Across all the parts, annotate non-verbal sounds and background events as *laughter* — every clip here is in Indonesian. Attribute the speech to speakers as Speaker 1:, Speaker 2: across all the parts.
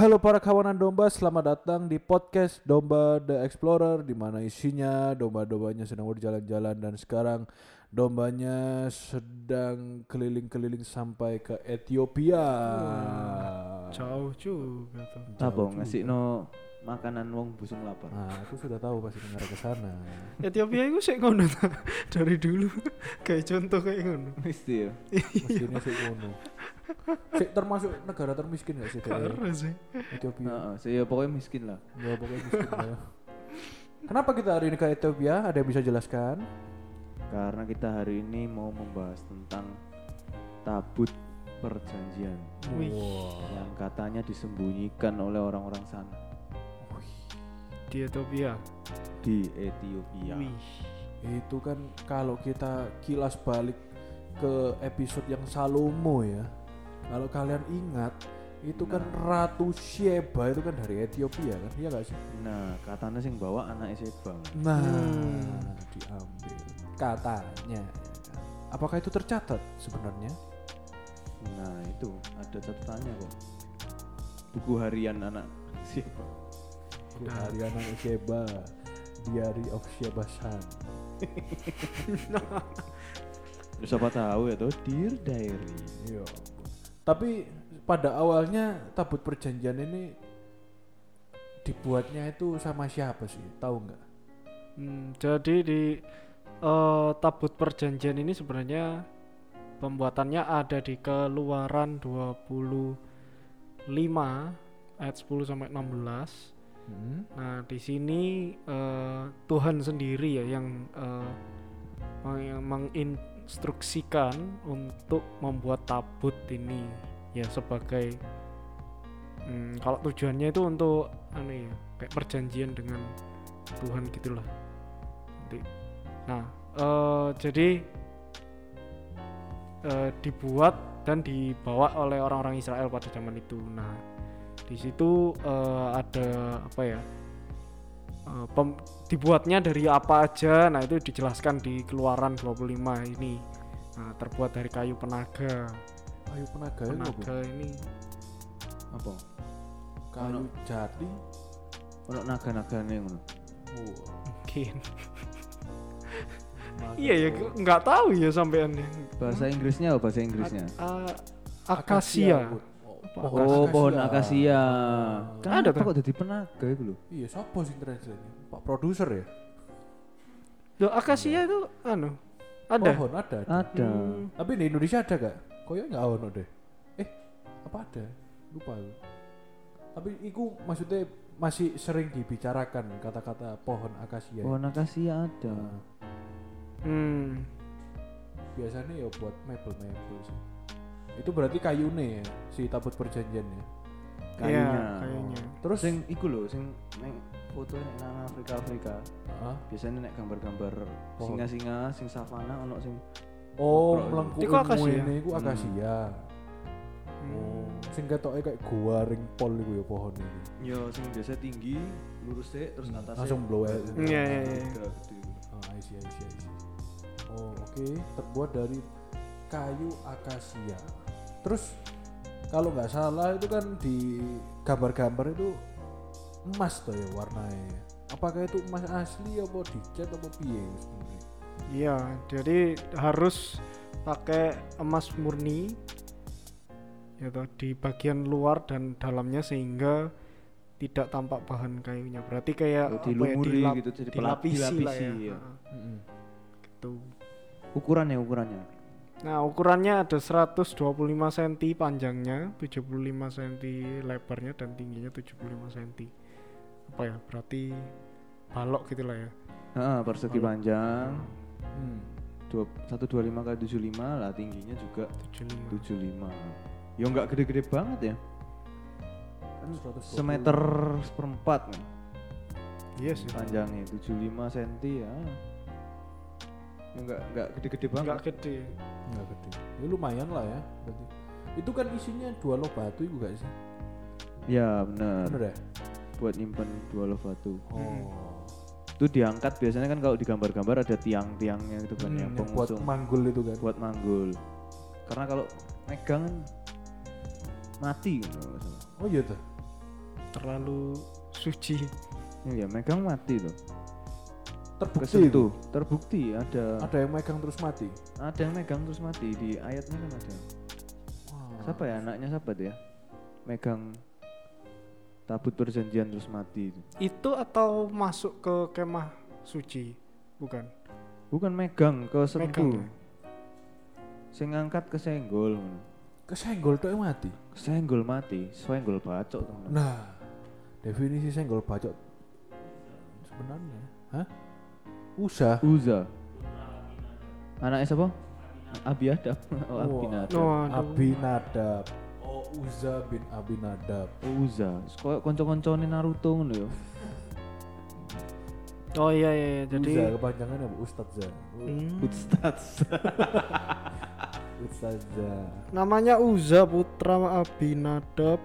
Speaker 1: Halo para kawanan domba, selamat datang di podcast Domba The Explorer di mana isinya domba-dombanya sedang berjalan-jalan dan sekarang dombanya sedang keliling-keliling sampai ke Ethiopia.
Speaker 2: Jauh juga tuh.
Speaker 3: Apa ngasih no makanan wong busung lapar.
Speaker 1: Nah, aku sudah tahu pasti dengar ke sana.
Speaker 2: Ethiopia itu sih ngono dari dulu. *laughs* kayak contoh kayak ngono.
Speaker 3: Mesti ya.
Speaker 1: Mestinya sih ngono. Sik termasuk negara termiskin gak sih
Speaker 2: Karena sih.
Speaker 1: Ethiopia?
Speaker 3: Heeh, saya pokoknya miskin lah.
Speaker 1: Ya pokoknya miskin ya. Kenapa kita hari ini ke Ethiopia? Ada yang bisa jelaskan?
Speaker 3: Karena kita hari ini mau membahas tentang tabut perjanjian
Speaker 2: Wih.
Speaker 3: yang katanya disembunyikan oleh orang-orang sana
Speaker 2: Di Ethiopia.
Speaker 3: di Ethiopia.
Speaker 2: Wih.
Speaker 1: Itu kan kalau kita kilas balik ke episode yang Salomo ya. Kalau kalian ingat, itu kan Ratu Sheba itu kan dari Ethiopia kan? Iya gak sih?
Speaker 3: Nah, katanya sing bawa anak Sebang.
Speaker 1: Nah,
Speaker 2: Hmm.
Speaker 1: diambil katanya. ya kan. Apakah itu tercatat sebenarnya?
Speaker 3: Nah, itu ada catatannya kok. Buku harian anak Sebang.
Speaker 1: Nah. Hariana Sheba, Diary of Sheba San. *laughs*
Speaker 3: Siapa tahu ya tuh Dear Diary.
Speaker 1: Iya. Tapi pada awalnya tabut perjanjian ini dibuatnya itu sama siapa sih? Tahu nggak?
Speaker 2: Hmm, jadi di eh, tabut perjanjian ini sebenarnya pembuatannya ada di keluaran 25 ayat 10 sampai 16.
Speaker 1: Hmm.
Speaker 2: Nah, di sini eh, Tuhan sendiri ya yang eh, meng- menginstruksikan untuk membuat tabut ini ya sebagai hmm, kalau tujuannya itu untuk anu ya kayak perjanjian dengan Tuhan gitulah. Nanti. Nah, eh, jadi eh, dibuat dan dibawa oleh orang-orang Israel pada zaman itu. Nah, di situ eh, ada apa ya eh, pem- dibuatnya dari apa aja nah itu dijelaskan di keluaran 25 ini nah, terbuat dari kayu penaga
Speaker 1: Kayu penaga apa?
Speaker 2: penaga ini
Speaker 3: Apa?
Speaker 1: Kayu jati.
Speaker 3: Ono naga-nagane ngono.
Speaker 1: Wah,
Speaker 2: mungkin iya ya nggak tahu ya sampean ya
Speaker 3: Bahasa Inggrisnya apa bahasa Inggrisnya?
Speaker 2: A- akasia
Speaker 1: Bud. Oh,
Speaker 3: Oh, pohon akasia.
Speaker 2: Kan ada
Speaker 3: kok jadi penaga itu loh?
Speaker 1: Iya, siapa sih translate Pak produser ya?
Speaker 2: Loh, akasia itu anu ada
Speaker 1: Pohon ada. ada.
Speaker 3: Ada.
Speaker 2: Hmm,
Speaker 1: Tapi di Indonesia ada gak? Koyo nggak ono deh. Eh, apa ada? Lupa aku. Tapi itu maksudnya masih sering dibicarakan kata-kata pohon akasia.
Speaker 3: Pohon akasia ada.
Speaker 2: Hmm.
Speaker 1: biasanya ya buat mebel-mebel sih. Itu berarti kayune ya, si tabut perjanjian ya.
Speaker 2: Iya,
Speaker 3: Kayunya.
Speaker 2: kayunya
Speaker 1: Terus
Speaker 3: Sing iku loh, sing neng foto nang Afrika Afrika.
Speaker 1: Ah,
Speaker 3: Biasanya nek gambar-gambar
Speaker 1: Pohon.
Speaker 3: singa-singa, sing savana ono sing
Speaker 1: oh, melengkung
Speaker 2: Iku akasia.
Speaker 1: ini iku
Speaker 3: Hmm.
Speaker 1: akasia.
Speaker 2: Hmm.
Speaker 1: Oh, sing ketoknya kayak gua ring pol iku ya pohon ini.
Speaker 3: yo sing biasa tinggi, lurus sih terus atasnya
Speaker 1: langsung blow air.
Speaker 2: Iya, iya, iya.
Speaker 1: Ah, I see, I see, I see. Oh, oke. Terbuat dari kayu akasia. Terus kalau nggak salah itu kan di gambar-gambar itu emas tuh ya warnanya. Apakah itu emas asli apa dicat apa piye sebenarnya?
Speaker 2: Iya, jadi harus pakai emas murni ya toh, di bagian luar dan dalamnya sehingga tidak tampak bahan kayunya. Berarti kayak
Speaker 3: Oh,
Speaker 2: ya,
Speaker 3: dilumuri
Speaker 2: dilap-
Speaker 3: gitu, jadi pelap-
Speaker 2: dilapisi, lah
Speaker 3: dilapisi,
Speaker 2: ya.
Speaker 3: ya.
Speaker 2: Heeh, gitu.
Speaker 3: Ukurannya ukurannya.
Speaker 2: Nah, ukurannya ada 125 cm panjangnya, 75 cm lebarnya dan tingginya 75 cm. Apa ya? Berarti balok gitulah ya.
Speaker 3: Heeh, persegi
Speaker 2: Kalau-
Speaker 3: panjang.
Speaker 1: Hmm.
Speaker 3: Dua, 125 kali 75 lah tingginya juga
Speaker 2: 75.
Speaker 3: 75 ya nggak gede-gede banget ya kan
Speaker 1: 120.
Speaker 3: semeter seperempat nih
Speaker 2: Iya sih.
Speaker 3: panjangnya 75 cm ya ya nggak nggak gede-gede banget
Speaker 2: Enggak gede.
Speaker 1: Nggak gede. Ya lumayan lah ya. Berarti. Itu kan isinya dua loh batu itu gak sih?
Speaker 3: ya bener
Speaker 1: Bener ya?
Speaker 3: buat nyimpen dua loh batu
Speaker 1: Oh.
Speaker 3: itu diangkat biasanya kan kalau di gambar-gambar ada tiang-tiangnya gitu kan
Speaker 1: Hmm,
Speaker 3: yang
Speaker 1: yang buat
Speaker 3: pengusung
Speaker 1: manggul itu kan.
Speaker 3: buat manggul karena kalau megang kan mati gitu.
Speaker 1: Oh iya tuh.
Speaker 2: terlalu suci.
Speaker 3: Iya, megang mati tuh.
Speaker 1: Terbukti.
Speaker 3: Kesentuh, terbukti ada
Speaker 1: Ada yang megang terus mati.
Speaker 3: ada yang megang terus mati di ayatnya kan ada.
Speaker 1: Wah.
Speaker 3: Siapa ya anaknya siapa tuh ya? Megang tabut perjanjian terus mati itu.
Speaker 2: Itu atau masuk ke kemah suci? Bukan.
Speaker 3: Bukan megang ke
Speaker 2: Megang.
Speaker 3: sentuh.
Speaker 2: ya?
Speaker 3: Sing ngangkat kesenggol.
Speaker 1: Kesenggol tuh yang mati.
Speaker 3: Kesenggol mati, senggol bacok teman.
Speaker 1: Nah, definisi senggol bacot sebenarnya, hah? Usah.
Speaker 3: Uza. Anaknya siapa? Abiyadab. Oh. Abinadab.
Speaker 2: Waduh.
Speaker 1: Abinadab. Oh, Uza bin Abinadab.
Speaker 3: Uza. Kok konco-koncone Naruto ngono ya.
Speaker 2: Oh iya iya, iya. jadi
Speaker 1: Uza kepanjangannya apa? Ustadza.
Speaker 2: Hmm.
Speaker 1: Ustadza. *laughs*
Speaker 2: namanya Uza putra Abinadab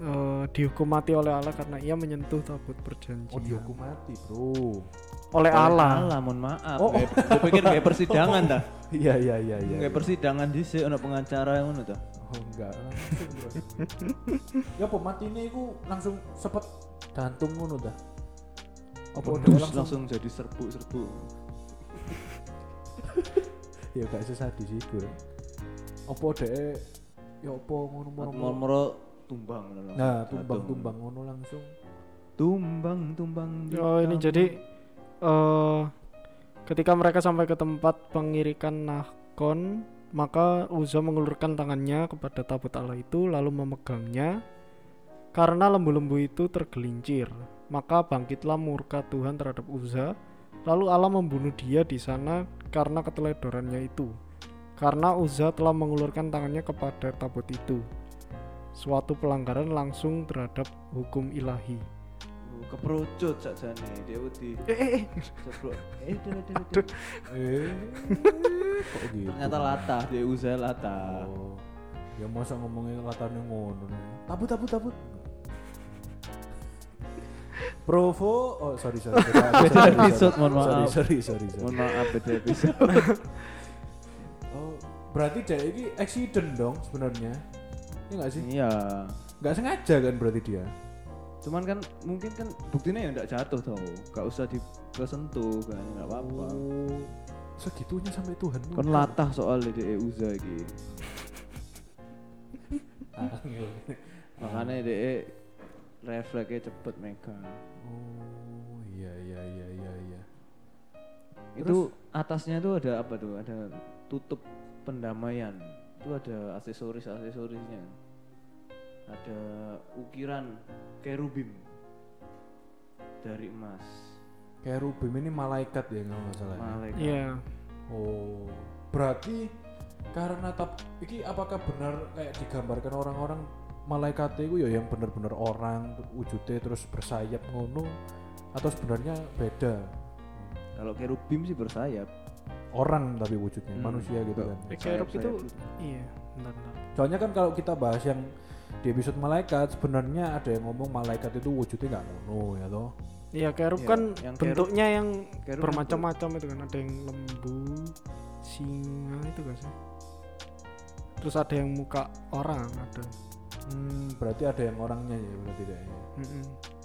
Speaker 2: eh, dihukum mati oleh Allah karena ia menyentuh tabut perjanjian.
Speaker 1: Oh, dihukum mati, Bro.
Speaker 2: Oleh Allah.
Speaker 3: Allah, mohon maaf.
Speaker 1: Oh.
Speaker 3: Oh, gue pikir kayak persidangan dah. *laughs*
Speaker 1: Iya, iya, iya, iya.
Speaker 3: Kayak persidangan di sini ono pengacara yang ngono tuh.
Speaker 1: Oh, enggak. *laughs* ya apa matine iku langsung sepet jantung ngono dah. Apa udah
Speaker 3: Terus
Speaker 1: langsung,
Speaker 3: langsung jadi serbu-serbu. *laughs*
Speaker 1: ya gak sesadis iku. ya. Apa dhek ya apa ngono-ngono.
Speaker 3: Moro-moro tumbang ngono.
Speaker 1: Nah, tumbang-tumbang ngono langsung.
Speaker 3: Tumbang, tumbang. di
Speaker 2: Oh ini jadi eh ketika mereka sampai ke tempat pengirikan Nahkon, maka Uza mengulurkan tangannya kepada tabut Allah itu lalu memegangnya. Karena lembu-lembu itu tergelincir, maka bangkitlah murka Tuhan terhadap Uza. Lalu Allah membunuh dia di sana karena keteledorannya itu. Karena Uza telah mengulurkan tangannya kepada tabut itu. Suatu pelanggaran langsung terhadap hukum ilahi.
Speaker 3: Keperucut sakjane dia wedi.
Speaker 2: Eh, eh, eh.
Speaker 3: Eh, dele, dele, dele.
Speaker 1: Eh, kok gitu.
Speaker 3: Ternyata latah, dia usaha latah.
Speaker 1: Oh. Ya masa ngomongin latane ngono. Tabut tabut tabut. Provo, oh sorry sorry. beda *laughs*
Speaker 3: episode, mohon maaf.
Speaker 1: sorry sorry. sorry.
Speaker 3: Mohon maaf beda episode. *laughs*
Speaker 1: Oh, berarti dia ini accident dong sebenarnya. Iya nggak sih?
Speaker 3: Iya.
Speaker 1: Nggak sengaja kan berarti dia.
Speaker 3: Cuman kan mungkin kan buktinya ya enggak jatuh tau. Gak usah dikesentuh kan enggak apa-apa.
Speaker 1: Oh, segitunya sampai Tuhan.
Speaker 3: Kan latah soal dia Uza.
Speaker 1: Angel.
Speaker 3: Makanya dia refleksnya cepet megang.
Speaker 1: Oh, iya iya iya iya iya.
Speaker 3: Itu atasnya itu ada apa tuh? Ada tutup pendamaian. Itu ada aksesoris-aksesorisnya. Ada ukiran kerubim dari emas.
Speaker 1: Kayak Rubim ini malaikat ya kalau nggak salah. ya?
Speaker 3: Malaikat.
Speaker 2: Iya.
Speaker 1: Oh, berarti karena tap iki apakah benar kayak digambarkan orang-orang malaikat itu ya yang benar-benar orang wujudnya terus bersayap ngono atau sebenarnya beda
Speaker 3: Kalau kerubim sih bersayap.
Speaker 1: orang tapi wujudnya
Speaker 3: Hmm.
Speaker 1: manusia gitu kan
Speaker 2: Kerub itu iya, bentar, bentar.
Speaker 1: soalnya kan kalau kita bahas yang di episode malaikat sebenarnya ada yang ngomong malaikat itu wujudnya nggak ngono ya toh
Speaker 2: Iya, kerub
Speaker 3: Iya,
Speaker 2: kan
Speaker 3: yang kerub-
Speaker 2: bentuknya yang
Speaker 3: kerub
Speaker 2: bermacam-macam itu kan ada yang lembu, singa itu kan sih. Terus ada yang muka orang ada.
Speaker 1: hmm, berarti ada yang orangnya ya berarti tidak ya
Speaker 2: Mm-mm.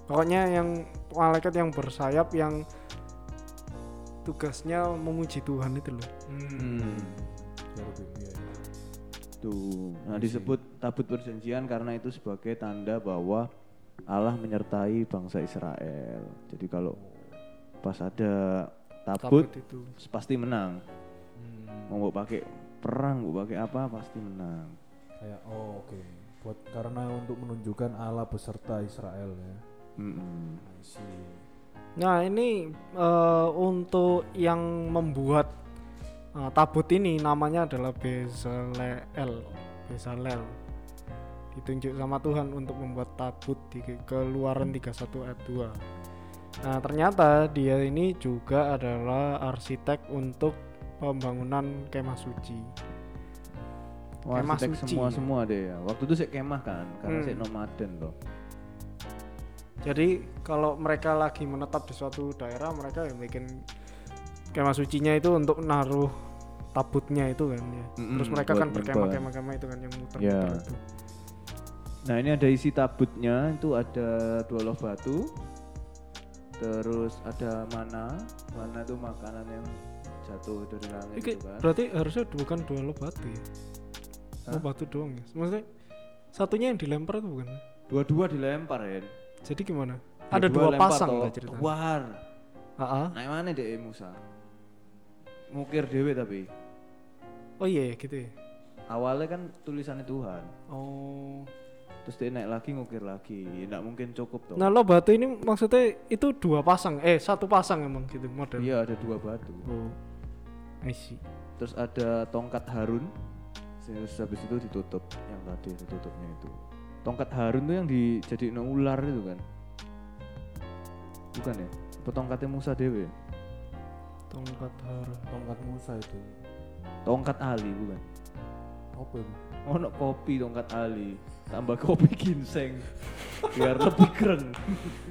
Speaker 2: Pokoknya yang malaikat yang bersayap yang tugasnya memuji Tuhan itu loh.
Speaker 3: Hmm.
Speaker 1: Cherubim, iya, iya.
Speaker 3: Tuh. Nah, disebut tabut perjanjian karena itu sebagai tanda bahwa Allah menyertai bangsa Israel. Jadi kalau pas ada tabut,
Speaker 2: itu.
Speaker 3: pasti menang.
Speaker 1: Hmm.
Speaker 3: Mau mau pakai perang, mau pakai apa pasti menang.
Speaker 1: kayak oh oke buat karena untuk menunjukkan Allah beserta Israel ya. I see.
Speaker 2: Nah, ini eh, untuk yang membuat eh, tabut ini namanya adalah Bezalel. Bezalel. Ditunjuk sama Tuhan untuk membuat tabut di Keluaran 31 ayat 2. Nah, ternyata dia ini juga adalah arsitek untuk pembangunan kemah suci.
Speaker 3: Wah,
Speaker 2: Kemah suci.
Speaker 3: semua semua deh ya. Waktu itu saya kemah kan, karena
Speaker 2: Hmm.
Speaker 3: saya nomaden loh.
Speaker 2: Jadi kalau mereka lagi menetap di suatu daerah, mereka yang bikin kemah sucinya itu untuk naruh tabutnya itu kan ya.
Speaker 3: Mm-mm,
Speaker 2: Terus mereka kan berkemah-kemah-kemah itu kan yang muter-muter
Speaker 3: Ya.
Speaker 2: itu.
Speaker 3: Nah ini ada isi tabutnya itu ada dua loh batu, terus ada mana, mana itu makanan yang jatuh dari langit
Speaker 2: Iki
Speaker 3: itu kan.
Speaker 2: berarti harusnya bukan dua lo batu ya.
Speaker 3: Hah?
Speaker 2: Oh batu doang ya. Maksudnya satunya yang dilempar itu bukan?
Speaker 3: Dua-dua dilempar ya.
Speaker 2: Jadi gimana? Ada dua pasang nggak ceritanya? Ah, ah.
Speaker 3: Nah mana deh Musa? Mukir dewe tapi
Speaker 2: Oh iya gitu ya.
Speaker 3: awalnya kan tulisannya Tuhan.
Speaker 2: Oh.
Speaker 3: Terus dia naik lagi ngukir lagi. Nggak mungkin cukup toh.
Speaker 2: Nah lo batu ini maksudnya itu dua pasang, eh satu pasang emang gitu model.
Speaker 3: Iya ada dua batu.
Speaker 2: Oh. I see.
Speaker 3: Terus ada tongkat Harun. Terus habis itu ditutup yang tadi ditutupnya itu. Tongkat Harun tuh yang dijadiin ular itu kan? Bukan ya? Apa tongkatnya Musa Dewi?
Speaker 2: Tongkat harun.
Speaker 1: Tongkat Musa itu.
Speaker 3: Tongkat Ali bukan?
Speaker 1: Apa itu?
Speaker 3: Oh no, kopi tongkat Ali tambah kopi ginseng biar lebih keren.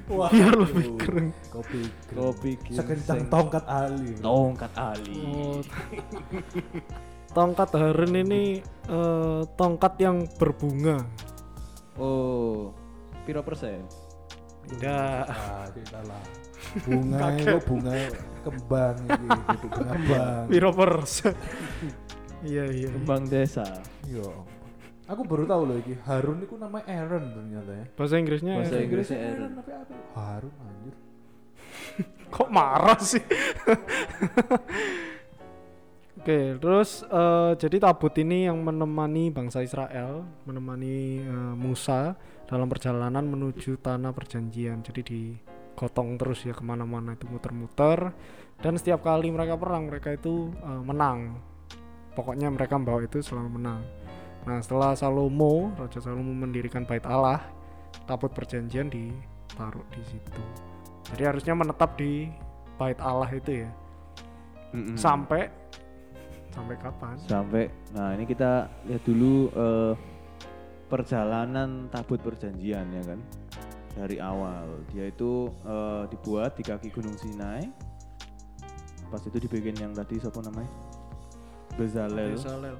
Speaker 2: Biar lebih keren.
Speaker 1: Kopi.
Speaker 3: Kopi
Speaker 1: Sekencang
Speaker 3: ginseng.
Speaker 1: tongkat Ali.
Speaker 3: Tongkat Ali.
Speaker 2: Oh. tongkat harun ini eh, tongkat yang berbunga.
Speaker 3: Oh, piro persen?
Speaker 2: Tidak.
Speaker 1: Ah, tidak lah. Bunga itu bunga kembang iki, itu bunga kembang.
Speaker 2: Piro persen? Iya iya.
Speaker 3: Kembang desa.
Speaker 1: Iya. Aku baru tahu loh iki Harun itu namanya Aaron ternyata ya.
Speaker 2: Bahasa Inggrisnya
Speaker 3: Bahasa
Speaker 2: Aaron.
Speaker 3: Inggrisnya Aaron.
Speaker 1: tapi apa? Harun anjir. *laughs*
Speaker 2: kok marah sih? Oke, terus eh, jadi tabut ini yang menemani bangsa Israel, menemani eh, Musa dalam perjalanan menuju tanah perjanjian. Jadi digotong terus ya ke mana-mana itu muter-muter. Dan setiap kali mereka perang, mereka itu eh, menang. Pokoknya mereka membawa itu selalu menang. Nah, setelah Salomo, Raja Salomo mendirikan bait Allah, tabut perjanjian ditaruh di situ. Jadi harusnya menetap di bait Allah itu ya.
Speaker 3: Mm-mm.
Speaker 2: Sampai sampai kapan?
Speaker 3: sampai nah ini kita lihat dulu eh, perjalanan tabut perjanjian ya kan dari awal. Dia itu eh, dibuat di kaki gunung Sinai. Pas itu dibikin yang tadi siapa namanya? Bezalel.
Speaker 2: Bezalel.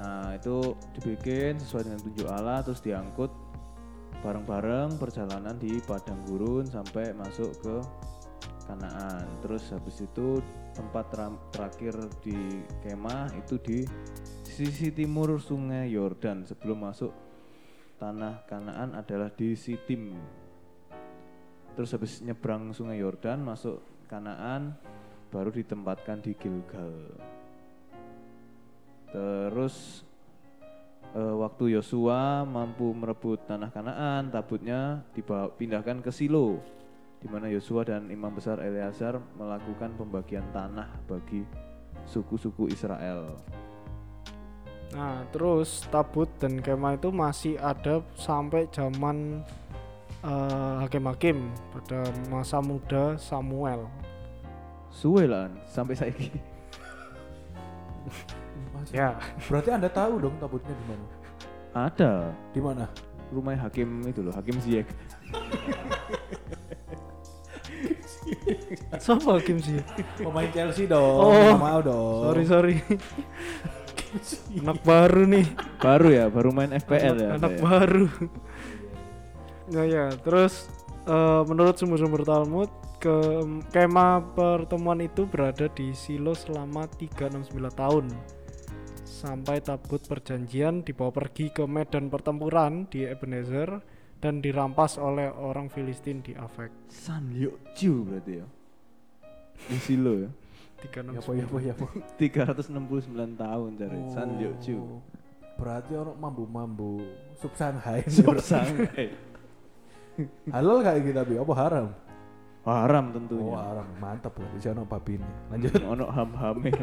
Speaker 3: nah itu dibikin sesuai dengan tunjuk Allah terus diangkut bareng-bareng perjalanan di padang gurun sampai masuk ke Kanaan. Terus habis itu tempat terakhir di kemah itu di sisi timur sungai Yordan sebelum masuk tanah Kanaan adalah di Sitim terus habis nyebrang sungai Yordan masuk Kanaan baru ditempatkan di Gilgal terus eh, waktu Yosua mampu merebut tanah Kanaan tabutnya dibawa pindahkan ke Silo di mana Yosua dan imam besar Eleazar melakukan pembagian tanah bagi suku-suku Israel.
Speaker 2: Nah, terus tabut dan kemah itu masih ada sampai zaman eh, hakim-hakim pada masa muda Samuel.
Speaker 3: Suwe lah sampai saiki.
Speaker 2: Ya,
Speaker 1: Berarti Anda tahu dong tabutnya di mana?
Speaker 3: Ada
Speaker 1: Di mana?
Speaker 3: rumah hakim itu loh, hakim Ziyech.
Speaker 2: siapa hakim sih?
Speaker 1: Pemain Chelsea dong.
Speaker 2: Oh.
Speaker 1: Mau dong.
Speaker 2: Sorry sorry. Anak baru nih.
Speaker 3: Baru ya, baru main FPL ya.
Speaker 2: anak
Speaker 3: ya?
Speaker 2: baru. Nah ya, terus eh, menurut sumber-sumber Talmud ke kemah pertemuan itu berada di Silo selama 369 tahun sampai tabut perjanjian dibawa pergi ke medan pertempuran di Ebenezer dan dirampas oleh orang Filistin di Afek.
Speaker 3: San Ju berarti ya. Di Silo ya.
Speaker 1: Ya
Speaker 2: 369.
Speaker 1: apa ya ya.
Speaker 3: 369 *laughs* tahun dari San Ju.
Speaker 1: Oh, Berarti orang mambu-mambu sub Shanghai.
Speaker 3: Sangai. *laughs*
Speaker 1: Halal kayak gitu tapi apa haram?
Speaker 3: Haram
Speaker 1: Oh
Speaker 3: tentunya.
Speaker 1: haram, mantap lah. Di sana babine. Lanjut
Speaker 3: Ono ham-hame *laughs*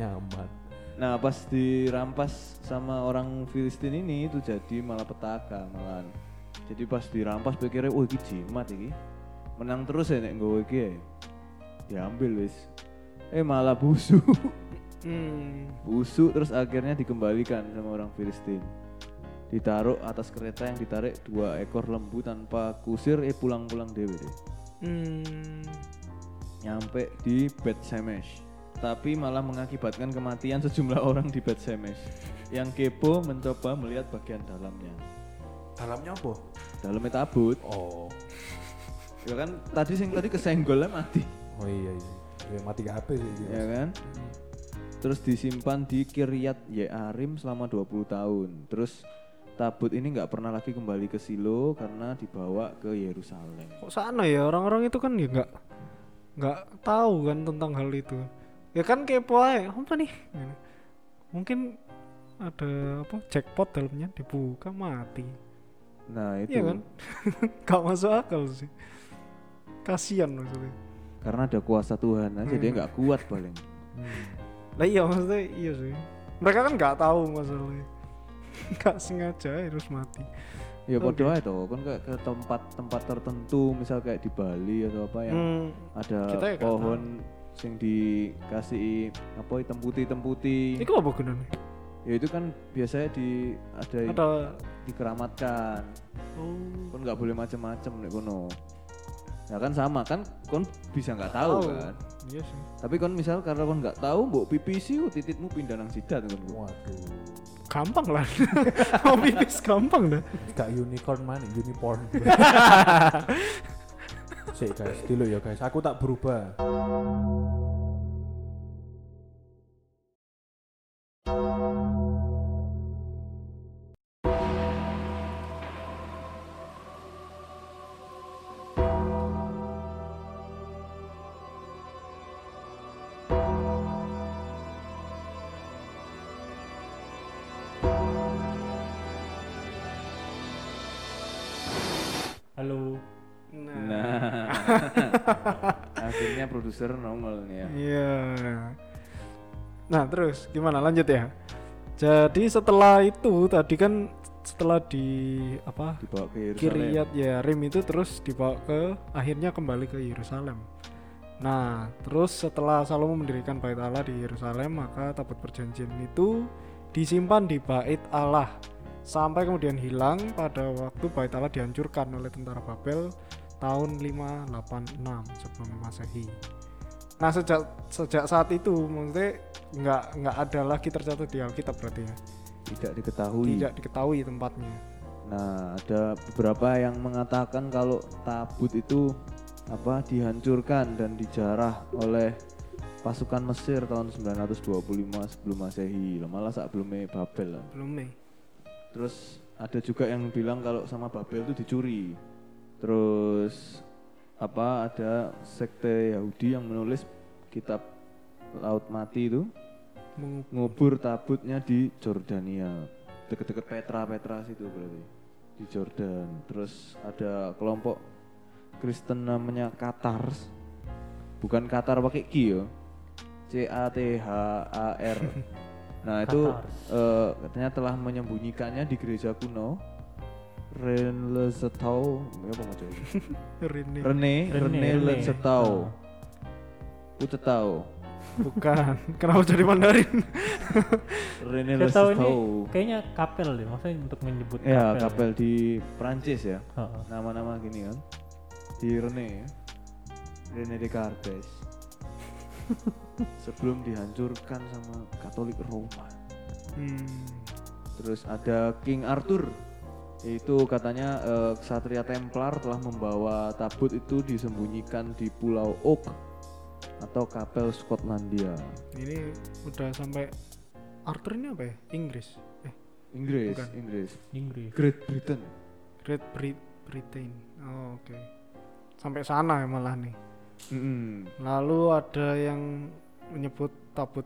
Speaker 1: nyaman.
Speaker 3: Nah pas dirampas sama orang Filistin ini itu jadi malapetaka malahan. Jadi pas dirampas pikirnya, oh ini jimat ini. Menang terus ya nek nggawa iki ya. Diambil wis. Eh malah busuk.
Speaker 2: Hmm.
Speaker 3: busuk terus akhirnya dikembalikan sama orang Filistin. Ditaruh atas kereta yang ditarik dua ekor lembu tanpa kusir, eh pulang-pulang dewe deh.
Speaker 2: Hmm.
Speaker 3: Nyampe di Bet Shemesh, tapi malah mengakibatkan kematian sejumlah orang di Beth Shemesh. Yang kepo mencoba melihat bagian dalamnya.
Speaker 1: Dalamnya apa?
Speaker 3: Dalamnya tabut.
Speaker 1: Oh.
Speaker 3: Ya kan tadi sing tadi kesenggolnya mati.
Speaker 1: Oh iya iya. Ya, mati apa sih gitu.
Speaker 3: ya kan? Terus disimpan di Kiryat Yearim selama 20 tahun. Terus tabut ini nggak pernah lagi kembali ke Silo karena dibawa ke Yerusalem.
Speaker 2: Kok sana ya orang-orang itu kan ya nggak nggak tahu kan tentang hal itu. Ya kan kepo aja, apa nih? Mungkin ada apa jackpot dalamnya dibuka mati.
Speaker 3: Nah itu
Speaker 2: Iya kan? *laughs* Gak masuk akal sih. Kasian maksudnya.
Speaker 3: Karena ada kuasa Tuhan aja dia
Speaker 2: Hmm.
Speaker 3: nggak kuat paling.
Speaker 2: Lah iya maksudnya iya sih. Mereka kan nggak tahu masalahnya. *laughs* Gak sengaja harus mati.
Speaker 3: Ya podo ae toh, kan kayak ke tempat-tempat tertentu, misal kayak di Bali atau apa yang
Speaker 2: Hmm,
Speaker 3: ada
Speaker 2: ya nggak
Speaker 3: pohon sing dikasih apa hitam putih hitam putih.
Speaker 2: itu apa gunanya?
Speaker 3: Ya itu kan biasanya di ada, yang
Speaker 2: Ada
Speaker 3: dikeramatkan.
Speaker 2: oh,
Speaker 3: Kon nggak boleh macam-macam nek kono. Ya kan sama kan kon bisa nggak tahu,
Speaker 2: Tahu.
Speaker 3: kan.
Speaker 2: iya sih.
Speaker 3: Tapi kon misal karena kon nggak tahu mbok pipisi oh, tititmu pindah nang sidat kon.
Speaker 1: Waduh.
Speaker 2: Gampang lah. *laughs* Mau pipis gampang dah.
Speaker 1: Gak unicorn mana, unicorn. *laughs* Sik guys, dulu ya guys. Aku tak berubah.
Speaker 3: Produser nongol nih ya.
Speaker 2: Iya. Nah terus gimana lanjut ya? Jadi setelah itu tadi kan setelah di apa
Speaker 3: Dibawa ke Yerusalem.
Speaker 2: Kiryat Yearim itu terus dibawa ke akhirnya kembali ke Yerusalem. Nah terus setelah Salomo mendirikan bait Allah di Yerusalem maka tabut perjanjian itu disimpan di bait Allah sampai kemudian hilang pada waktu bait Allah dihancurkan oleh tentara Babel tahun 586 sebelum Masehi. Nah sejak sejak saat itu maksudnya nggak nggak ada lagi tercatat di Alkitab berarti ya
Speaker 3: Tidak diketahui.
Speaker 2: tidak diketahui tempatnya.
Speaker 3: Nah, ada beberapa yang mengatakan kalau tabut itu apa dihancurkan dan dijarah oleh pasukan Mesir tahun 925 sebelum Masehi. Lah, Malah saat belum Babel.
Speaker 2: Belum.
Speaker 3: Terus ada juga yang bilang kalau sama Babel itu dicuri. Terus apa ada sekte Yahudi yang menulis kitab Laut Mati itu.
Speaker 2: Mengu-
Speaker 3: ngubur tabutnya di Jordania. Deket-deket Petra Petra situ berarti di Jordan. Terus ada kelompok Kristen namanya Katars bukan Qatar pakai Q ya. C A T H A R. Nah itu eh, katanya telah menyembunyikannya di gereja kuno Renlesetau apa mau coba
Speaker 2: Rini.
Speaker 3: Rene
Speaker 4: Rene,
Speaker 3: Rene Utetau
Speaker 2: Bukan. Kenapa jadi Mandarin? *laughs*
Speaker 3: Rene Lensetau
Speaker 4: kayaknya kapel deh, maksudnya untuk menyebut
Speaker 3: Ya,
Speaker 4: kapel.
Speaker 3: kapel di Prancis ya. Nama-nama gini kan. Di Rene ya. Rene Descartes. *laughs* Sebelum dihancurkan sama Katolik Roma.
Speaker 2: Hmm.
Speaker 3: Terus ada King Arthur. Itu katanya eh, Ksatria Templar telah membawa tabut itu disembunyikan di Pulau Oak atau kapel Skotlandia.
Speaker 2: Ini udah sampai Arthur ini apa ya? Inggris. Eh,
Speaker 3: Inggris,
Speaker 2: Bukan.
Speaker 3: Inggris.
Speaker 4: Inggris.
Speaker 3: Great Britain.
Speaker 2: Great Brit Britain. Oh, oke. Sampai sana ya malah nih.
Speaker 3: Mm-mm.
Speaker 2: Lalu ada yang menyebut tabut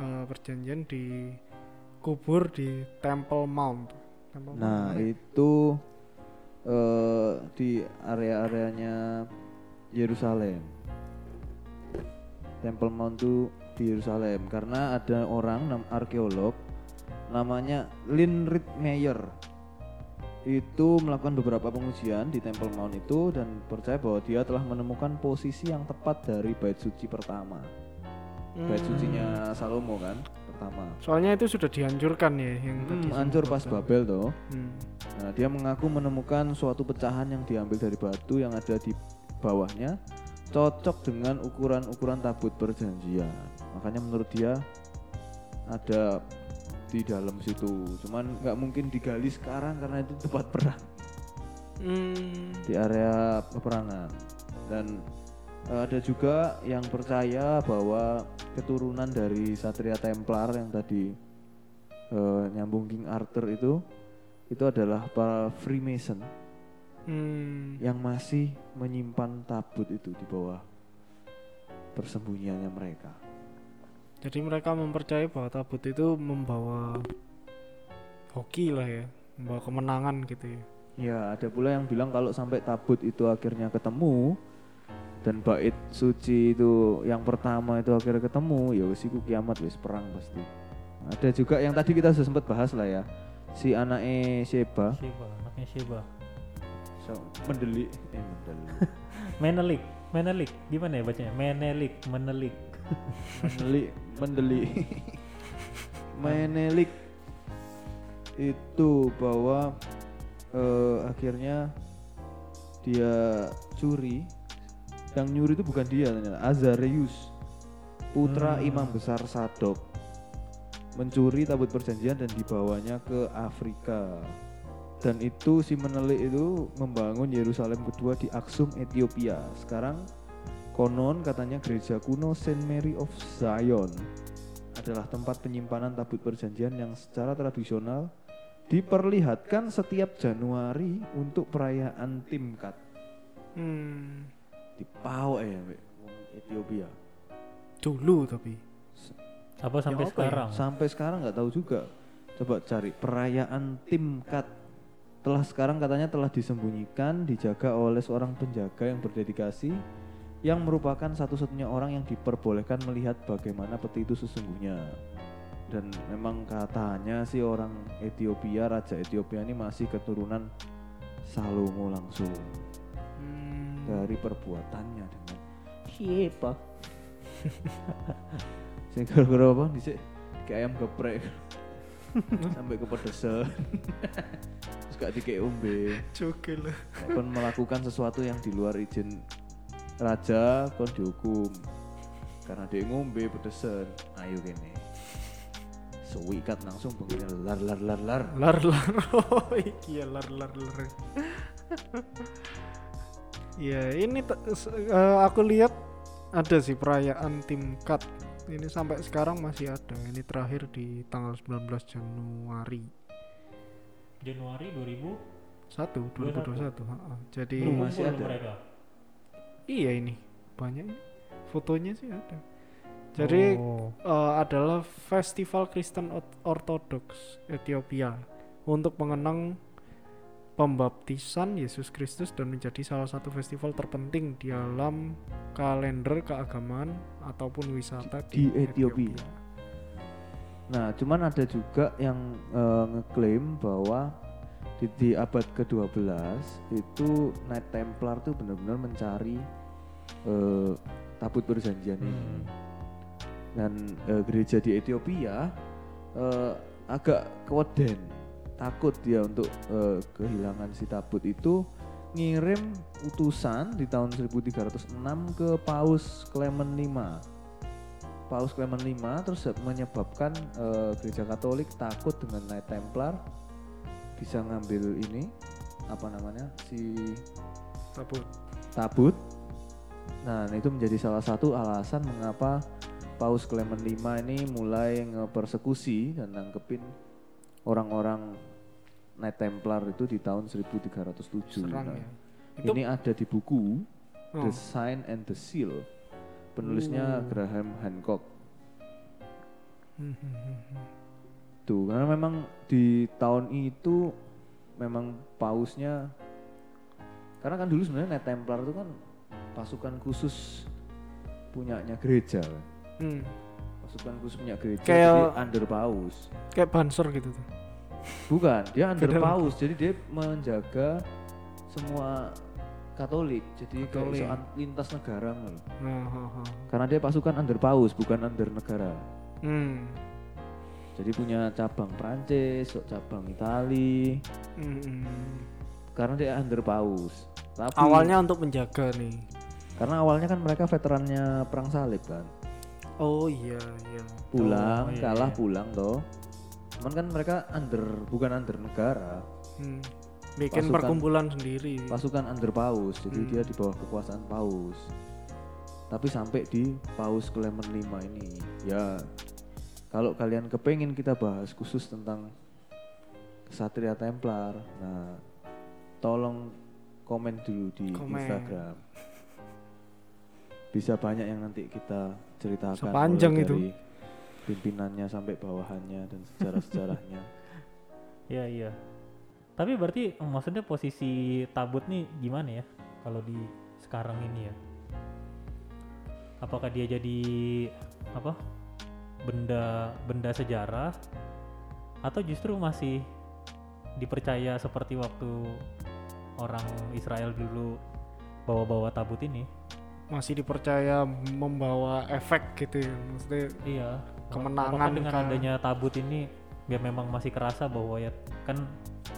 Speaker 2: eh, perjanjian di kubur di Temple Mount.
Speaker 3: Nah
Speaker 2: mana?
Speaker 3: itu eh di area-areanya Yerusalem. Temple Mount itu di Yerusalem karena ada orang nam arkeolog namanya Linrit Meyer itu melakukan beberapa pengujian di Temple Mount itu dan percaya bahwa dia telah menemukan posisi yang tepat dari bait suci pertama. Bait
Speaker 2: Hmm.
Speaker 3: sucinya Salomo kan pertama.
Speaker 2: Soalnya itu sudah dihancurkan ya yang tadi
Speaker 3: Hmm, hancur
Speaker 2: sempat
Speaker 3: pas. Babel toh.
Speaker 2: Hmm.
Speaker 3: Nah, dia mengaku menemukan suatu pecahan yang diambil dari batu yang ada di bawahnya cocok dengan ukuran-ukuran tabut perjanjian. makanya menurut dia ada di dalam situ cuman nggak mungkin digali sekarang karena itu tempat perang
Speaker 2: Hmm.
Speaker 3: di area peperangan dan eh, ada juga yang percaya bahwa keturunan dari Satria Templar yang tadi eh, nyambung King Arthur itu itu adalah para Freemason
Speaker 2: Hmm.
Speaker 3: yang masih menyimpan tabut itu di bawah persembunyiannya mereka.
Speaker 2: Jadi mereka mempercayai bahwa tabut itu membawa hoki lah ya, membawa kemenangan gitu ya.
Speaker 3: Ya, ada pula yang bilang kalau sampai tabut itu akhirnya ketemu dan bait suci itu yang pertama itu akhirnya ketemu, ya wis iku kiamat wis perang pasti. Ada juga yang tadi kita sudah sempat bahas lah ya. Si anaknya Sheba
Speaker 4: Sheba, anaknya Sheba.
Speaker 3: so, mendelik eh mendelik. *laughs*
Speaker 4: Menelik, Menelik, gimana ya bacanya? Menelik, Menelik.
Speaker 3: mendelik mendelik *laughs* menelik itu bahwa eh, akhirnya dia curi yang nyuri itu bukan dia ternyata. Azarius putra
Speaker 4: Hmm.
Speaker 3: imam besar Sadok. Mencuri tabut perjanjian dan dibawanya ke Afrika. Dan itu si menelik itu membangun Yerusalem kedua di Aksum Ethiopia. Sekarang Konon katanya gereja kuno Saint Mary of Zion adalah tempat penyimpanan tabut perjanjian yang secara tradisional diperlihatkan setiap Januari untuk perayaan Timkat.
Speaker 2: Hmm.
Speaker 3: Di Pau ya Mbak, wong Ethiopia.
Speaker 2: Dulu tapi.
Speaker 4: Apa
Speaker 2: apa ya?
Speaker 4: sampai sekarang?
Speaker 3: Sampai sekarang nggak tahu juga. Coba cari perayaan Timkat. Telah sekarang katanya telah disembunyikan, dijaga oleh seorang penjaga yang berdedikasi yang merupakan satu-satunya orang yang diperbolehkan melihat bagaimana peti itu sesungguhnya. Dan memang katanya sih orang Ethiopia, raja Ethiopia ini masih keturunan Salomo langsung. Dari perbuatannya dengan siapa? *laughs* Sing gara-gara apa dhisik kayak ayam geprek. *laughs* Sampai kepedesan. *laughs* Terus gak
Speaker 2: lah.
Speaker 3: Nek kon melakukan sesuatu yang di luar izin raja kon dihukum. Karena dia ngombe pedesan. Ayo kene. Sewikat langsung pengen lar lar lar lar.
Speaker 2: Lar lar. Oh iya lar lar lar. Ya ini eh, aku lihat ada sih perayaan tingkat ini sampai sekarang masih ada ini terakhir di tanggal 19 Januari
Speaker 4: Januari 2000
Speaker 2: 1 2021 ha-ha. jadi
Speaker 3: Belum masih ada.
Speaker 4: mereka.
Speaker 2: iya ini banyak ini. fotonya sih ada jadi
Speaker 4: Oh.
Speaker 2: eh, adalah festival Kristen Ortodoks Ethiopia untuk mengenang pembaptisan Yesus Kristus dan menjadi salah satu festival terpenting di dalam kalender keagamaan ataupun wisata
Speaker 3: Di Ethiopia. Nah, cuman ada juga yang eh, ngeklaim bahwa di, di abad ke-12 itu Knight Templar tuh benar-benar mencari eh, tabut perjanjian ini.
Speaker 4: Hmm.
Speaker 3: Dan eh, gereja di Ethiopia eh, agak keweden, takut dia untuk eh, kehilangan si tabut itu ngirim utusan di tahun 1306 ke Paus Clement V. Paus Clement V terus menyebabkan eh, gereja Katolik takut dengan Knight Templar bisa ngambil ini apa namanya si
Speaker 2: Tabut.
Speaker 3: tabut. Nah, itu menjadi salah satu alasan mengapa Paus Clement V ini mulai ngepersekusi dan nangkepin orang-orang Knight Templar itu di tahun 1307.
Speaker 2: Serang
Speaker 3: Nah,
Speaker 2: ya. Itu
Speaker 3: Ini ada di buku
Speaker 2: oh,
Speaker 3: The Sign and the Seal. Penulisnya
Speaker 2: Hmm.
Speaker 3: Graham Hancock.
Speaker 2: hmm, hmm, hmm, hmm.
Speaker 3: Tuh, karena memang di tahun itu memang pausnya karena kan dulu sebenarnya Knight Templar itu kan pasukan khusus punyanya gereja kan.
Speaker 2: Hmm,
Speaker 3: Pasukan khusus punya gereja
Speaker 2: Kayak-
Speaker 3: jadi under paus.
Speaker 2: kayak banser gitu tuh.
Speaker 3: Bukan, dia under
Speaker 2: Beda lagi.
Speaker 3: paus. Jadi dia menjaga semua Katolik. Jadi kayak
Speaker 2: Katolik.
Speaker 3: an- lintas negara loh.
Speaker 2: Nah, ha, ha.
Speaker 3: Karena dia pasukan under paus, bukan under negara.
Speaker 2: Hmm.
Speaker 3: Jadi punya cabang Prancis, cabang Itali,
Speaker 2: hmm, hmm.
Speaker 3: karena dia under paus. Tapi
Speaker 2: Awalnya untuk menjaga nih.
Speaker 3: karena awalnya kan mereka veterannya perang salib kan.
Speaker 2: Oh iya iya.
Speaker 3: pulang
Speaker 4: Oh, iya,
Speaker 3: kalah
Speaker 4: iya.
Speaker 3: pulang toh cuman kan mereka under bukan under negara
Speaker 2: Hmm. Bikin
Speaker 3: Pasukan-
Speaker 2: perkumpulan sendiri.
Speaker 3: pasukan under paus jadi
Speaker 2: Hmm.
Speaker 3: dia di bawah kekuasaan paus tapi sampai di paus Clement 5 ini ya kalau kalian kepengen kita bahas khusus tentang Satria Templar nah tolong komen dulu di
Speaker 2: Komen.
Speaker 3: Instagram bisa banyak yang nanti kita ceritakan
Speaker 2: Sepanjang
Speaker 3: mulai
Speaker 2: itu.
Speaker 3: dari pimpinannya sampai bawahannya dan sejarah-sejarahnya *laughs*
Speaker 4: Iya iya. Tapi berarti maksudnya posisi tabut nih gimana ya kalau di sekarang ini ya? Apakah dia jadi apa? Benda benda sejarah atau justru masih dipercaya seperti waktu orang Israel dulu bawa-bawa tabut ini?
Speaker 2: Masih dipercaya membawa efek gitu ya. Maksudnya
Speaker 4: Iya.
Speaker 2: Kemenangan
Speaker 4: Apakah dengan
Speaker 2: kah?
Speaker 4: adanya tabut ini ya memang masih kerasa bahwa ya kan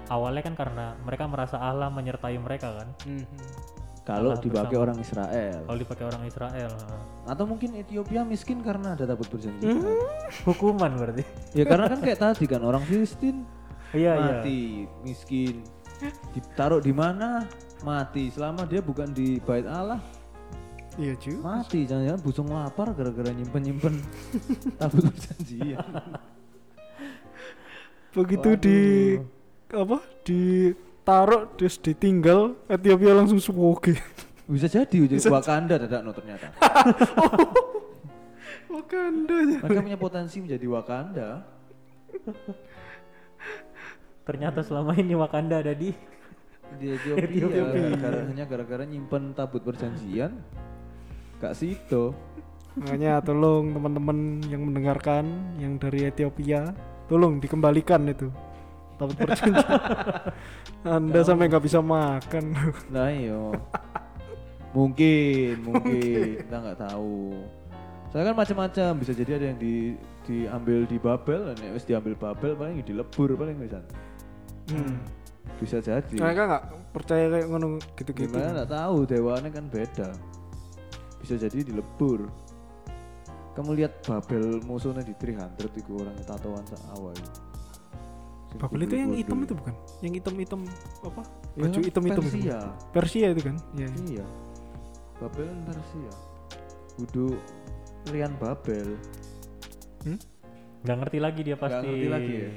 Speaker 4: awalnya kan karena mereka merasa Allah menyertai mereka kan.
Speaker 2: mhm.
Speaker 3: kalau dipakai
Speaker 4: bersama.
Speaker 3: orang Israel
Speaker 4: Kalau dipakai orang Israel,
Speaker 3: atau mungkin Ethiopia miskin karena ada tabut perjanjian
Speaker 2: Hmm.
Speaker 4: hukuman berarti.
Speaker 3: ya karena kan kayak tadi kan orang Filistin
Speaker 4: Iya iya.
Speaker 3: mati miskin ditaruh di mana mati selama dia bukan di bait Allah
Speaker 2: Iya cuy.
Speaker 3: mati jangan-jangan busung lapar gara-gara nyimpen nyimpen *laughs* tabut perjanjian
Speaker 2: Begitu di apa? Ditaruh terus ditinggal Ethiopia langsung suwoge.
Speaker 3: bisa jadi ujung Wakanda dadak no ternyata *laughs*
Speaker 2: Wakanda ya.
Speaker 3: mereka punya potensi menjadi Wakanda
Speaker 4: Ternyata selama ini Wakanda ada di
Speaker 3: di Ethiopia,
Speaker 4: Ethiopia.
Speaker 3: hanya gara-gara nyimpen tabut perjanjian Kak Sito
Speaker 2: Makanya tolong teman-teman yang mendengarkan yang dari Ethiopia, tolong dikembalikan itu. Tabut perjanjian. *laughs* Anda sampai nggak bisa makan.
Speaker 3: Nah iyo Mungkin, mungkin. Kita nggak tahu. Saya kan macam-macam. Bisa jadi ada yang di diambil di Babel dan wis diambil Babel paling dilebur paling bisa.
Speaker 2: Hmm.
Speaker 3: bisa jadi.
Speaker 2: Mereka nggak percaya kayak ngono gitu-gitu.
Speaker 3: gimana? Nggak tahu. Dewaannya kan beda bisa jadi dilebur kamu lihat Babel musuhnya di 300 itu orang tatoan sak awal
Speaker 2: Babel itu yang hitam itu bukan? Yang hitam-hitam apa?
Speaker 3: Ya,
Speaker 2: Baju hitam-hitam itu.
Speaker 3: Persia
Speaker 2: Persia itu kan? Iya.
Speaker 3: iya Babel kan Persia kudu lian Babel
Speaker 4: nggak ngerti lagi dia
Speaker 3: Nggak
Speaker 4: pasti.
Speaker 3: ngerti lagi ya?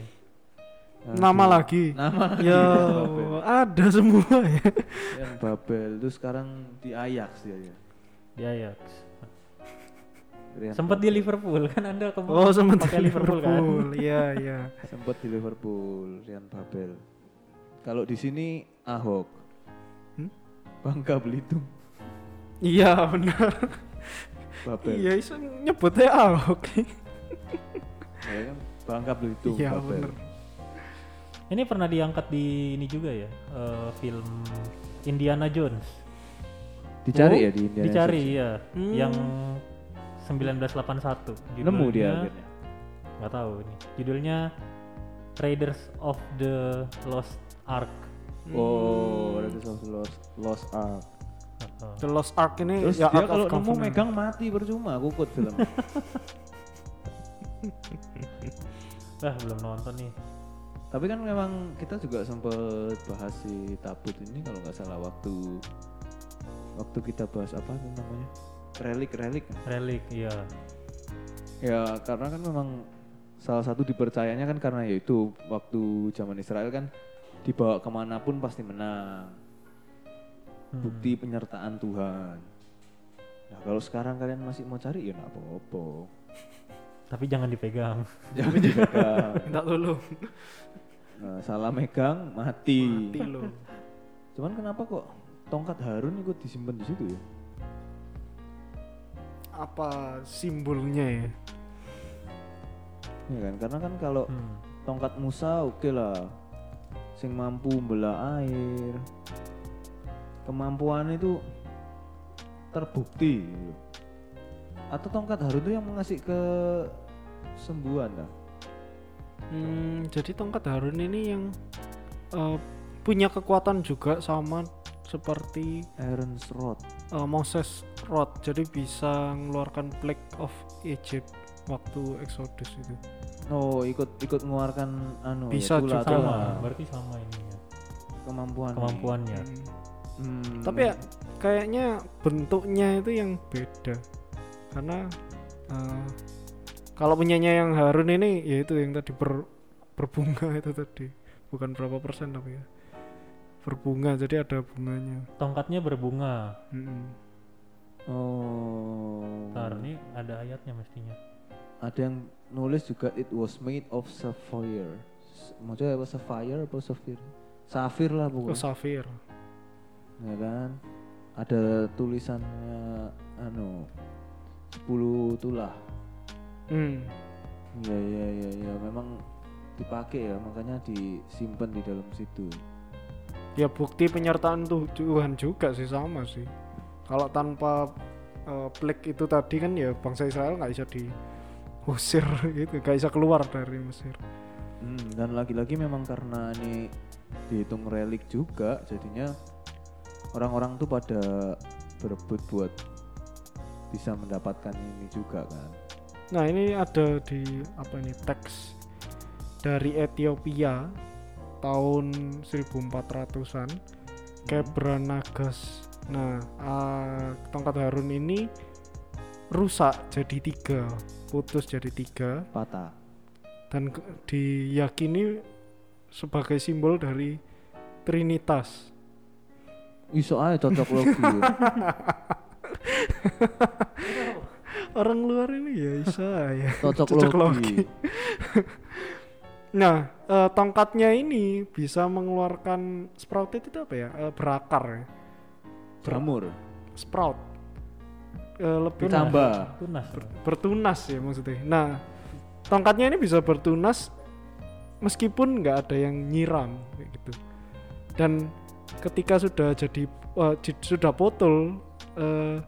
Speaker 2: Nama lagi.
Speaker 3: nama lagi
Speaker 2: Ya,
Speaker 3: Babel.
Speaker 2: ada semua ya.
Speaker 3: yang Babel itu sekarang di Ajax dia ya
Speaker 4: Di Ajax. Sempat di. Liverpool kan Anda kemarin
Speaker 2: Oh, sama
Speaker 4: pakai Liverpool, kan.
Speaker 2: Iya, iya. *laughs*
Speaker 3: sempat di Liverpool Rian Babel kalau di sini Ahok
Speaker 2: Hmm?
Speaker 3: Bangka Belitung
Speaker 2: Iya, benar.
Speaker 3: Babel
Speaker 2: Iya, iso nyebutnya Ahok.
Speaker 3: Ya kan Bangka Belitung
Speaker 2: Iya,
Speaker 3: Babel
Speaker 2: benar.
Speaker 4: Ini pernah diangkat di ini juga ya, eh, film Indiana Jones.
Speaker 3: Dicari
Speaker 2: Oh,
Speaker 3: ya di India
Speaker 4: Dicari ya,
Speaker 2: Hmm.
Speaker 4: yang 1981.
Speaker 3: nemu dia
Speaker 4: Judulnya-
Speaker 3: akhirnya
Speaker 4: nggak tahu ini. Judulnya Raiders of the Lost Ark.
Speaker 3: oh Raiders of the Lost, Lost Ark.
Speaker 2: The Lost Ark ini
Speaker 3: terus
Speaker 2: ya
Speaker 3: dia kalau nemu megang mati percuma kukut film
Speaker 4: Ah, *laughs* *laughs* belum nonton nih.
Speaker 3: tapi kan memang kita juga sempet bahas si tabut ini kalau nggak salah waktu waktu kita bahas apa namanya relik relik
Speaker 4: Relik, iya.
Speaker 3: Ya karena kan memang salah satu dipercayanya kan karena yaitu waktu zaman Israel kan dibawa ke mana pun pasti menang.
Speaker 4: Hmm.
Speaker 3: Bukti penyertaan Tuhan. Nah kalau sekarang kalian masih mau cari ya nggak apa-apa.
Speaker 4: Tapi jangan dipegang. *laughs*
Speaker 3: Jangan dijaga.
Speaker 2: Minta tolong.
Speaker 3: Nah, salah megang mati.
Speaker 2: Mati lo.
Speaker 3: Cuman kenapa kok tongkat Harun ikut disimpan di situ ya?
Speaker 2: Apa simbolnya ya?
Speaker 3: Ya kan karena kan kalau
Speaker 4: Hmm.
Speaker 3: tongkat Musa oke lah sing mampu belah air kemampuan itu terbukti gitu. atau tongkat Harun itu yang mengasih ke sembuhan dah
Speaker 2: Hmm, jadi tongkat Harun ini yang eh, punya kekuatan juga sama seperti
Speaker 3: Aaron's Rod.
Speaker 2: uh, Moses Rod jadi bisa mengeluarkan Plague of Egypt waktu Exodus itu
Speaker 3: Oh, ikut ikut mengeluarkan anu
Speaker 2: Bisa
Speaker 3: ya,
Speaker 2: juga.
Speaker 4: sama berarti sama ininya
Speaker 3: kemampuan.
Speaker 4: kemampuannya
Speaker 2: Hmm.
Speaker 3: Hmm.
Speaker 2: tapi ya kayaknya bentuknya itu yang beda karena uh, kalau punyanya yang Harun ini ya itu yang tadi ber, berbunga itu tadi bukan berapa persen tapi ya berbunga jadi ada bunganya
Speaker 4: tongkatnya berbunga
Speaker 2: Mm-mm.
Speaker 3: Oh.
Speaker 4: ntar ini ada ayatnya mestinya
Speaker 3: Ada yang nulis juga it was made of sapphire. Maksudnya apa sapphire apa sapphire? Safir lah
Speaker 2: oh
Speaker 3: pokoknya.
Speaker 2: safir
Speaker 3: ya kan? Ada tulisannya anu 10 tulah.
Speaker 2: Hmm.
Speaker 3: Iya iya iya iya memang dipakai ya makanya disimpan di dalam situ.
Speaker 2: Ya bukti penyertaan tuh Tuhan juga sih sama sih. Kalau tanpa uh, Plague itu tadi kan ya bangsa Israel nggak bisa diusir *laughs* gitu nggak bisa keluar dari Mesir.
Speaker 3: Hmm, dan lagi-lagi memang karena ini dihitung relik juga, jadinya orang-orang tuh pada berebut buat bisa mendapatkan ini juga kan.
Speaker 2: Nah ini ada di apa ini teks dari Ethiopia tahun 1400-an Kebranagas. Nah ah, tongkat Harun ini rusak jadi tiga, putus jadi tiga
Speaker 3: Patah.
Speaker 2: dan diyakini sebagai simbol dari Trinitas.
Speaker 3: Iso aja cocok logi. *laughs*
Speaker 2: Orang luar ini ya bisa ya.
Speaker 3: Cocok,
Speaker 2: Cocok
Speaker 3: logi.
Speaker 2: logi. Nah, eh, tongkatnya ini bisa mengeluarkan sprouted itu apa ya? Eh, berakar ya.
Speaker 3: Jamur.
Speaker 2: Sprout. Eh, lebih
Speaker 3: Ditambah.
Speaker 4: tunas
Speaker 2: bertunas ya maksudnya. Nah, tongkatnya ini bisa bertunas meskipun nggak ada yang nyiram kayak gitu. Dan ketika sudah jadi eh, ji- sudah potol eh,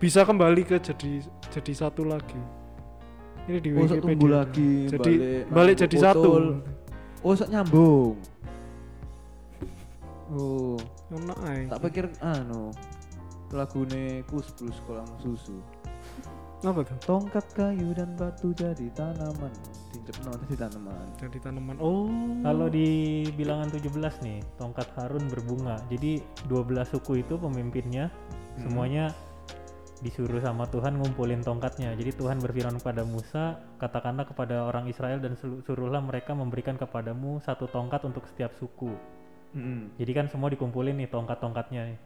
Speaker 2: bisa kembali ke jadi jadi satu lagi. Ini di
Speaker 3: Oh,
Speaker 2: Wikipedia.
Speaker 3: tumbuh lagi,
Speaker 2: Jadi
Speaker 3: balik,
Speaker 2: balik, jadi
Speaker 3: botol.
Speaker 2: satu.
Speaker 3: Oh, sok nyambung. Oh,
Speaker 2: Ono ae.
Speaker 3: tak pikir anu lagune kus plus kolam susu.
Speaker 2: Apa tuh?
Speaker 3: Tongkat kayu dan batu jadi tanaman. Dicepno jadi tanaman.
Speaker 2: Jadi tanaman. Oh.
Speaker 4: Kalau di bilangan 17 nih, tongkat Harun berbunga. Jadi 12 suku itu pemimpinnya
Speaker 3: Hmm.
Speaker 4: semuanya disuruh sama Tuhan ngumpulin tongkatnya. Jadi Tuhan berfirman kepada Musa, katakanlah kepada orang Israel dan suruhlah mereka memberikan kepadamu satu tongkat untuk setiap suku.
Speaker 3: Mm-mm.
Speaker 4: Jadi kan semua dikumpulin nih tongkat-tongkatnya. nih.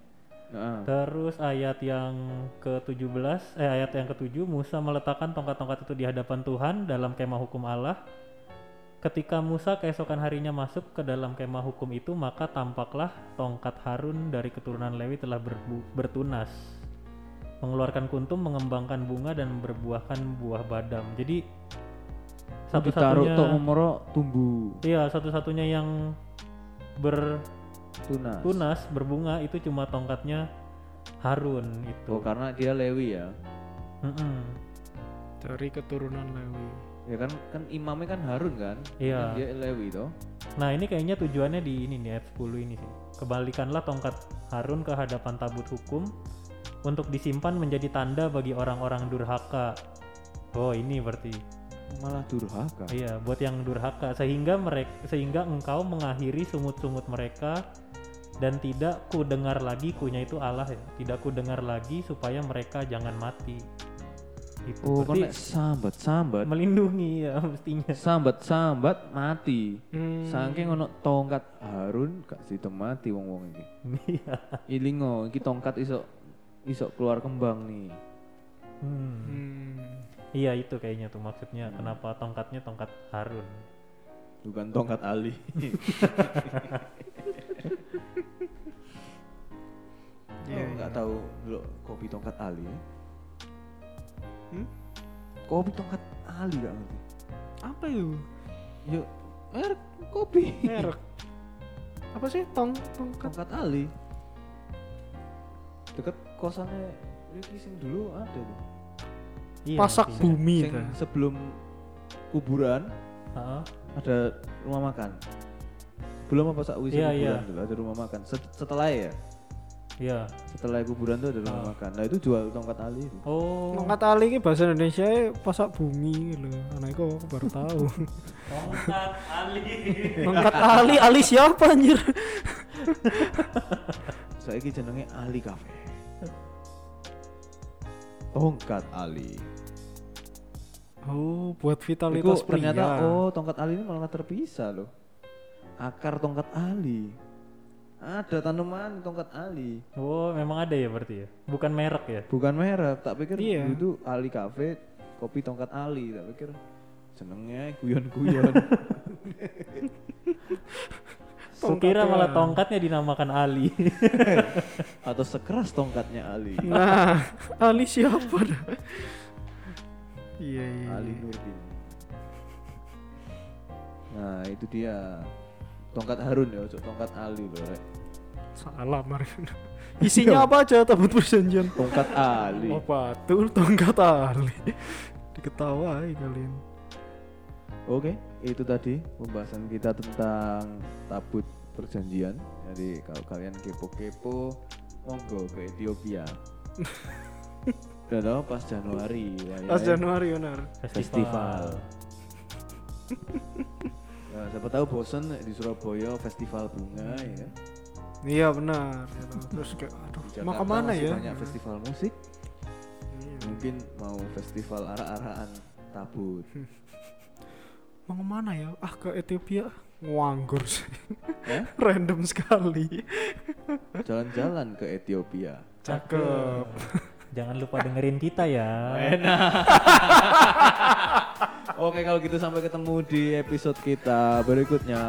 Speaker 3: Nah,
Speaker 4: Terus ayat yang ke-17, eh ayat yang ke-7 Musa meletakkan tongkat-tongkat itu di hadapan Tuhan dalam kemah hukum Allah. Ketika Musa keesokan harinya masuk ke dalam kemah hukum itu, maka tampaklah tongkat Harun dari keturunan Lewi telah berbu- bertunas. Mengeluarkan kuntum, mengembangkan bunga dan berbuahkan buah badam. Jadi satu-satunya
Speaker 3: tok umro tumbuh
Speaker 4: Iya, satu-satunya yang bertunas,
Speaker 3: tunas.
Speaker 4: berbunga itu cuma tongkatnya Harun itu.
Speaker 3: Oh, karena dia Lewi ya.
Speaker 4: Mm-mm.
Speaker 2: Dari keturunan Lewi.
Speaker 3: Ya kan kan imamnya kan Harun kan?
Speaker 4: Iya.
Speaker 3: Kan dia Lewi toh.
Speaker 4: Nah ini kayaknya tujuannya di ini nih ayat 10 ini sih. Kebalikanlah tongkat Harun ke hadapan tabut hukum untuk disimpan menjadi tanda bagi orang-orang durhaka. Oh ini berarti
Speaker 3: Malah durhaka.
Speaker 4: iya buat yang durhaka sehingga mereka sehingga engkau mengakhiri sungut-sungut mereka dan tidak ku dengar lagi kunya itu Allah ya tidak ku dengar lagi supaya mereka jangan mati itu
Speaker 3: Oh,
Speaker 4: berarti
Speaker 3: sambat sambat.
Speaker 4: melindungi ya mestinya
Speaker 3: Sambat sambat mati.
Speaker 2: Hmm.
Speaker 3: Saking ono tongkat Harun gak situ mati wong-wong iki.
Speaker 4: Iya.
Speaker 3: Ilingo iki tongkat iso iso keluar kembang nih.
Speaker 4: Hmm.
Speaker 2: Hmm.
Speaker 4: Iya itu kayaknya tuh maksudnya kenapa tongkatnya tongkat Harun.
Speaker 3: Bukan tongkat Ali. *laughs*
Speaker 2: Iya,
Speaker 3: oh, nggak
Speaker 2: iya.
Speaker 3: tahu dulu kopi tongkat Ali. ya?
Speaker 2: Hmm?
Speaker 3: Kopi tongkat Ali gak ngerti.
Speaker 2: Apa itu?
Speaker 3: Yuk, merek kopi.
Speaker 2: Merek. Apa sih tong tongkat?
Speaker 3: tongkat Ali. Deket kosannya Ricky sing dulu ada tuh.
Speaker 4: Iya,
Speaker 2: Pasak
Speaker 4: sih.
Speaker 2: bumi
Speaker 3: Sing
Speaker 2: ta.
Speaker 3: sebelum kuburan
Speaker 4: Heeh.
Speaker 3: ada rumah makan. sebelum apa saat
Speaker 4: Iya,
Speaker 3: kuburan
Speaker 4: iya.
Speaker 3: dulu ada rumah makan. Set- setelah ya,
Speaker 4: Iya.
Speaker 3: setelah kuburan tuh ada rumah
Speaker 4: Ah.
Speaker 3: makan. Nah itu jual tongkat ali. itu.
Speaker 4: Oh.
Speaker 2: Tongkat ali ini bahasa Indonesia pasak bumi loh. Anak itu aku baru tahu.
Speaker 4: Tongkat Ali.
Speaker 2: Tongkat ali, ali siapa anjir?
Speaker 3: Saya jenenge Ali Cafe. Tongkat Ali.
Speaker 2: Oh, buat
Speaker 3: Iku
Speaker 2: vitalitas pria.
Speaker 3: ternyata oh tongkat ali ini malah terpisah loh. Akar tongkat ali. Ada tanaman tongkat ali.
Speaker 4: Oh, memang ada ya berarti ya. Bukan merek ya.
Speaker 3: Bukan merek, tak pikir
Speaker 2: Iya.
Speaker 3: itu Ali Cafe kopi tongkat ali, tak pikir senengnya guyon-guyon. *laughs*
Speaker 4: Kukira
Speaker 2: Tongkatnya.
Speaker 4: malah tongkatnya dinamakan Ali. *laughs*
Speaker 3: Atau sekeras tongkatnya Ali.
Speaker 2: Nah, ali siapa dah? Iya, iya.
Speaker 3: Ali Nurdin. Nah itu dia tongkat Harun ya, Cok. tongkat Ali loh. Rek.
Speaker 2: Salah Marin. *laughs* Isinya apa aja tabut perjanjian?
Speaker 3: Tongkat Ali.
Speaker 2: Oh, betul tongkat ali. *laughs* Diketawai kalian.
Speaker 3: Oke, itu tadi pembahasan kita tentang tabut perjanjian. Jadi kalau kalian kepo-kepo, monggo ke Ethiopia. *laughs* Dan tau pas Januari, wayahe
Speaker 2: Pas Januari benar.
Speaker 3: festival. Nah, siapa tahu bosen di Surabaya festival bunga ya.
Speaker 2: Iya benar. gitu. Terus kayak aduh,
Speaker 3: Di
Speaker 2: mau
Speaker 3: ke
Speaker 2: mana
Speaker 3: masih
Speaker 2: ya?
Speaker 3: Banyak festival musik.
Speaker 2: Iya.
Speaker 3: Mungkin mau festival arak-arakan tabut. *laughs*
Speaker 2: Mau ke mana ya? Ah ke Ethiopia. Nganggur sih.
Speaker 3: Ya? *laughs*
Speaker 2: Random sekali.
Speaker 3: Jalan-jalan ke Ethiopia.
Speaker 2: Cakep.
Speaker 4: Jangan lupa dengerin kita ya. *laughs*
Speaker 3: Oke kalau gitu sampai ketemu di episode kita berikutnya.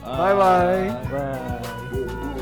Speaker 2: Bye bye.
Speaker 4: Bye.